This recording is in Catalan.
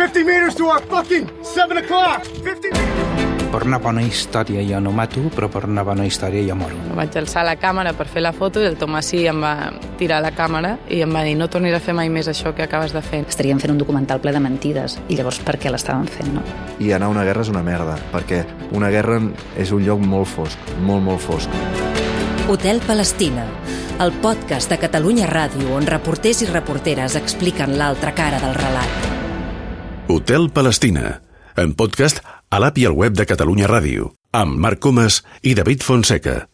50 meters to our fucking 7 o'clock! 50 meters! Per una bona història jo no mato, però per una bona història jo moro. Vaig alçar la càmera per fer la foto i el Tomasí em va tirar la càmera i em va dir no tornis a fer mai més això que acabes de fer. Estaríem fent un documental ple de mentides i llavors per què l'estàvem fent, no? I anar a una guerra és una merda, perquè una guerra és un lloc molt fosc, molt, molt fosc. Hotel Palestina, el podcast de Catalunya Ràdio on reporters i reporteres expliquen l'altra cara del relat. Hotel Palestina, en podcast a l'app i al web de Catalunya Ràdio, amb Marc Comas i David Fonseca.